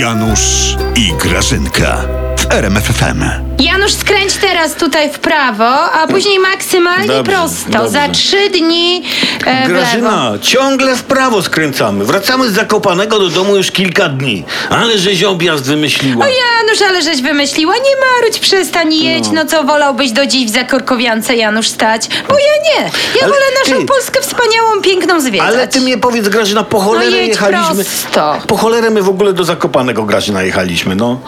Janusz i Grażynka w RMFFM. Janusz, skręć teraz tutaj w prawo, a później maksymalnie Dobrze, prosto. dobrze. Za trzy dni e, w lewo. Grażyna, ciągle w prawo skręcamy. Wracamy z Zakopanego do domu już kilka dni. Ale żeś objazd wymyśliła. O Janusz, ale żeś wymyśliła, nie marudź, przestań jedź. No. co, wolałbyś do dziś w Zakorkowiance, Janusz, stać? Bo ja nie. Ja Ale wolę Polskę wspaniałą, piękną zwiedzać. Ale ty mnie powiedz, Grażyna, po cholerę No jechaliśmy. prosto. Po cholerę my w ogóle do Zakopanego, Grażyna, jechaliśmy, no.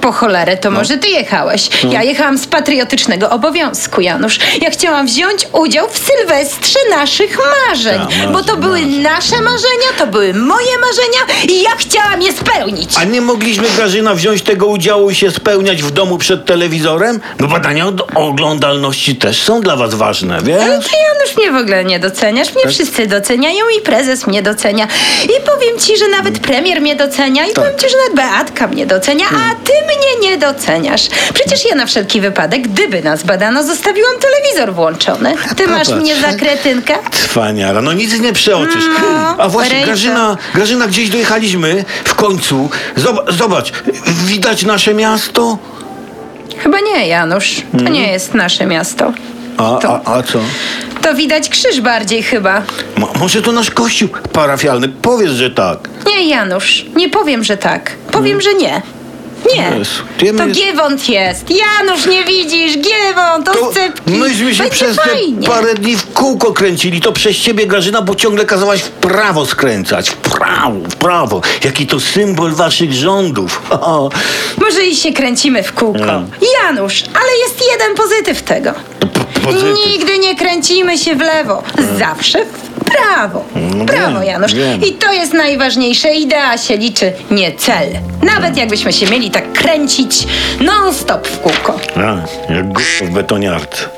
Po cholerę, to może ty jechałeś. No. Ja jechałam z patriotycznego obowiązku, Janusz. Ja chciałam wziąć udział w Sylwestrze naszych marzeń. Tak, marzeń, bo to były marzeń. nasze marzenia, to były moje marzenia i ja chciałam je spełnić. A nie mogliśmy, Grażyna, wziąć tego udziału i się spełniać w domu przed telewizorem? No badania o oglądalności też są dla was ważne, Ale wiesz? ty, Janusz, mnie w ogóle nie doceniasz. Tak. Mnie wszyscy doceniają i prezes mnie docenia. I powiem ci, że nawet premier mnie docenia i Tak. powiem ci, że nawet Beatka mnie docenia, a ty mnie nie doceniasz. Przecież ja na wszelki wypadek, gdyby nas badano, zostawiłam telewizor włączony. Ty masz Popatrz. mnie za kretynkę? Cwaniara, no nic nie przeoczysz. No, A właśnie. Grażyna, Grażyna, gdzieś dojechaliśmy w końcu. Zobacz, zobacz, widać nasze miasto? Chyba nie, Janusz. To Mhm. nie jest nasze miasto. A, To- a, a co? To widać krzyż bardziej chyba. Mo, może to nasz kościół parafialny? Powiedz, że tak. Nie, Janusz, nie powiem, że tak. Powiem, że nie. Nie. Jezu, ty To jest- Giewont jest. Janusz, nie widzisz? Giewont, To oscypki. myśmy się Będzie przez te fajnie. parę dni w kółko kręcili. To przez ciebie, Grażyna, bo ciągle kazałaś w prawo skręcać. W prawo, w prawo. Jaki to symbol waszych rządów. Może i się kręcimy w kółko. No. Janusz, ale jest jeden pozytyw tego. Pozytyw. Nigdy nie kręcimy się w lewo. Zawsze w prawo. No wiem, Janusz. wiem. I to jest najważniejsze. Idea się liczy, nie cel. Nawet jakbyśmy się mieli tak kręcić non-stop w kółko. A, jak w betoniarce.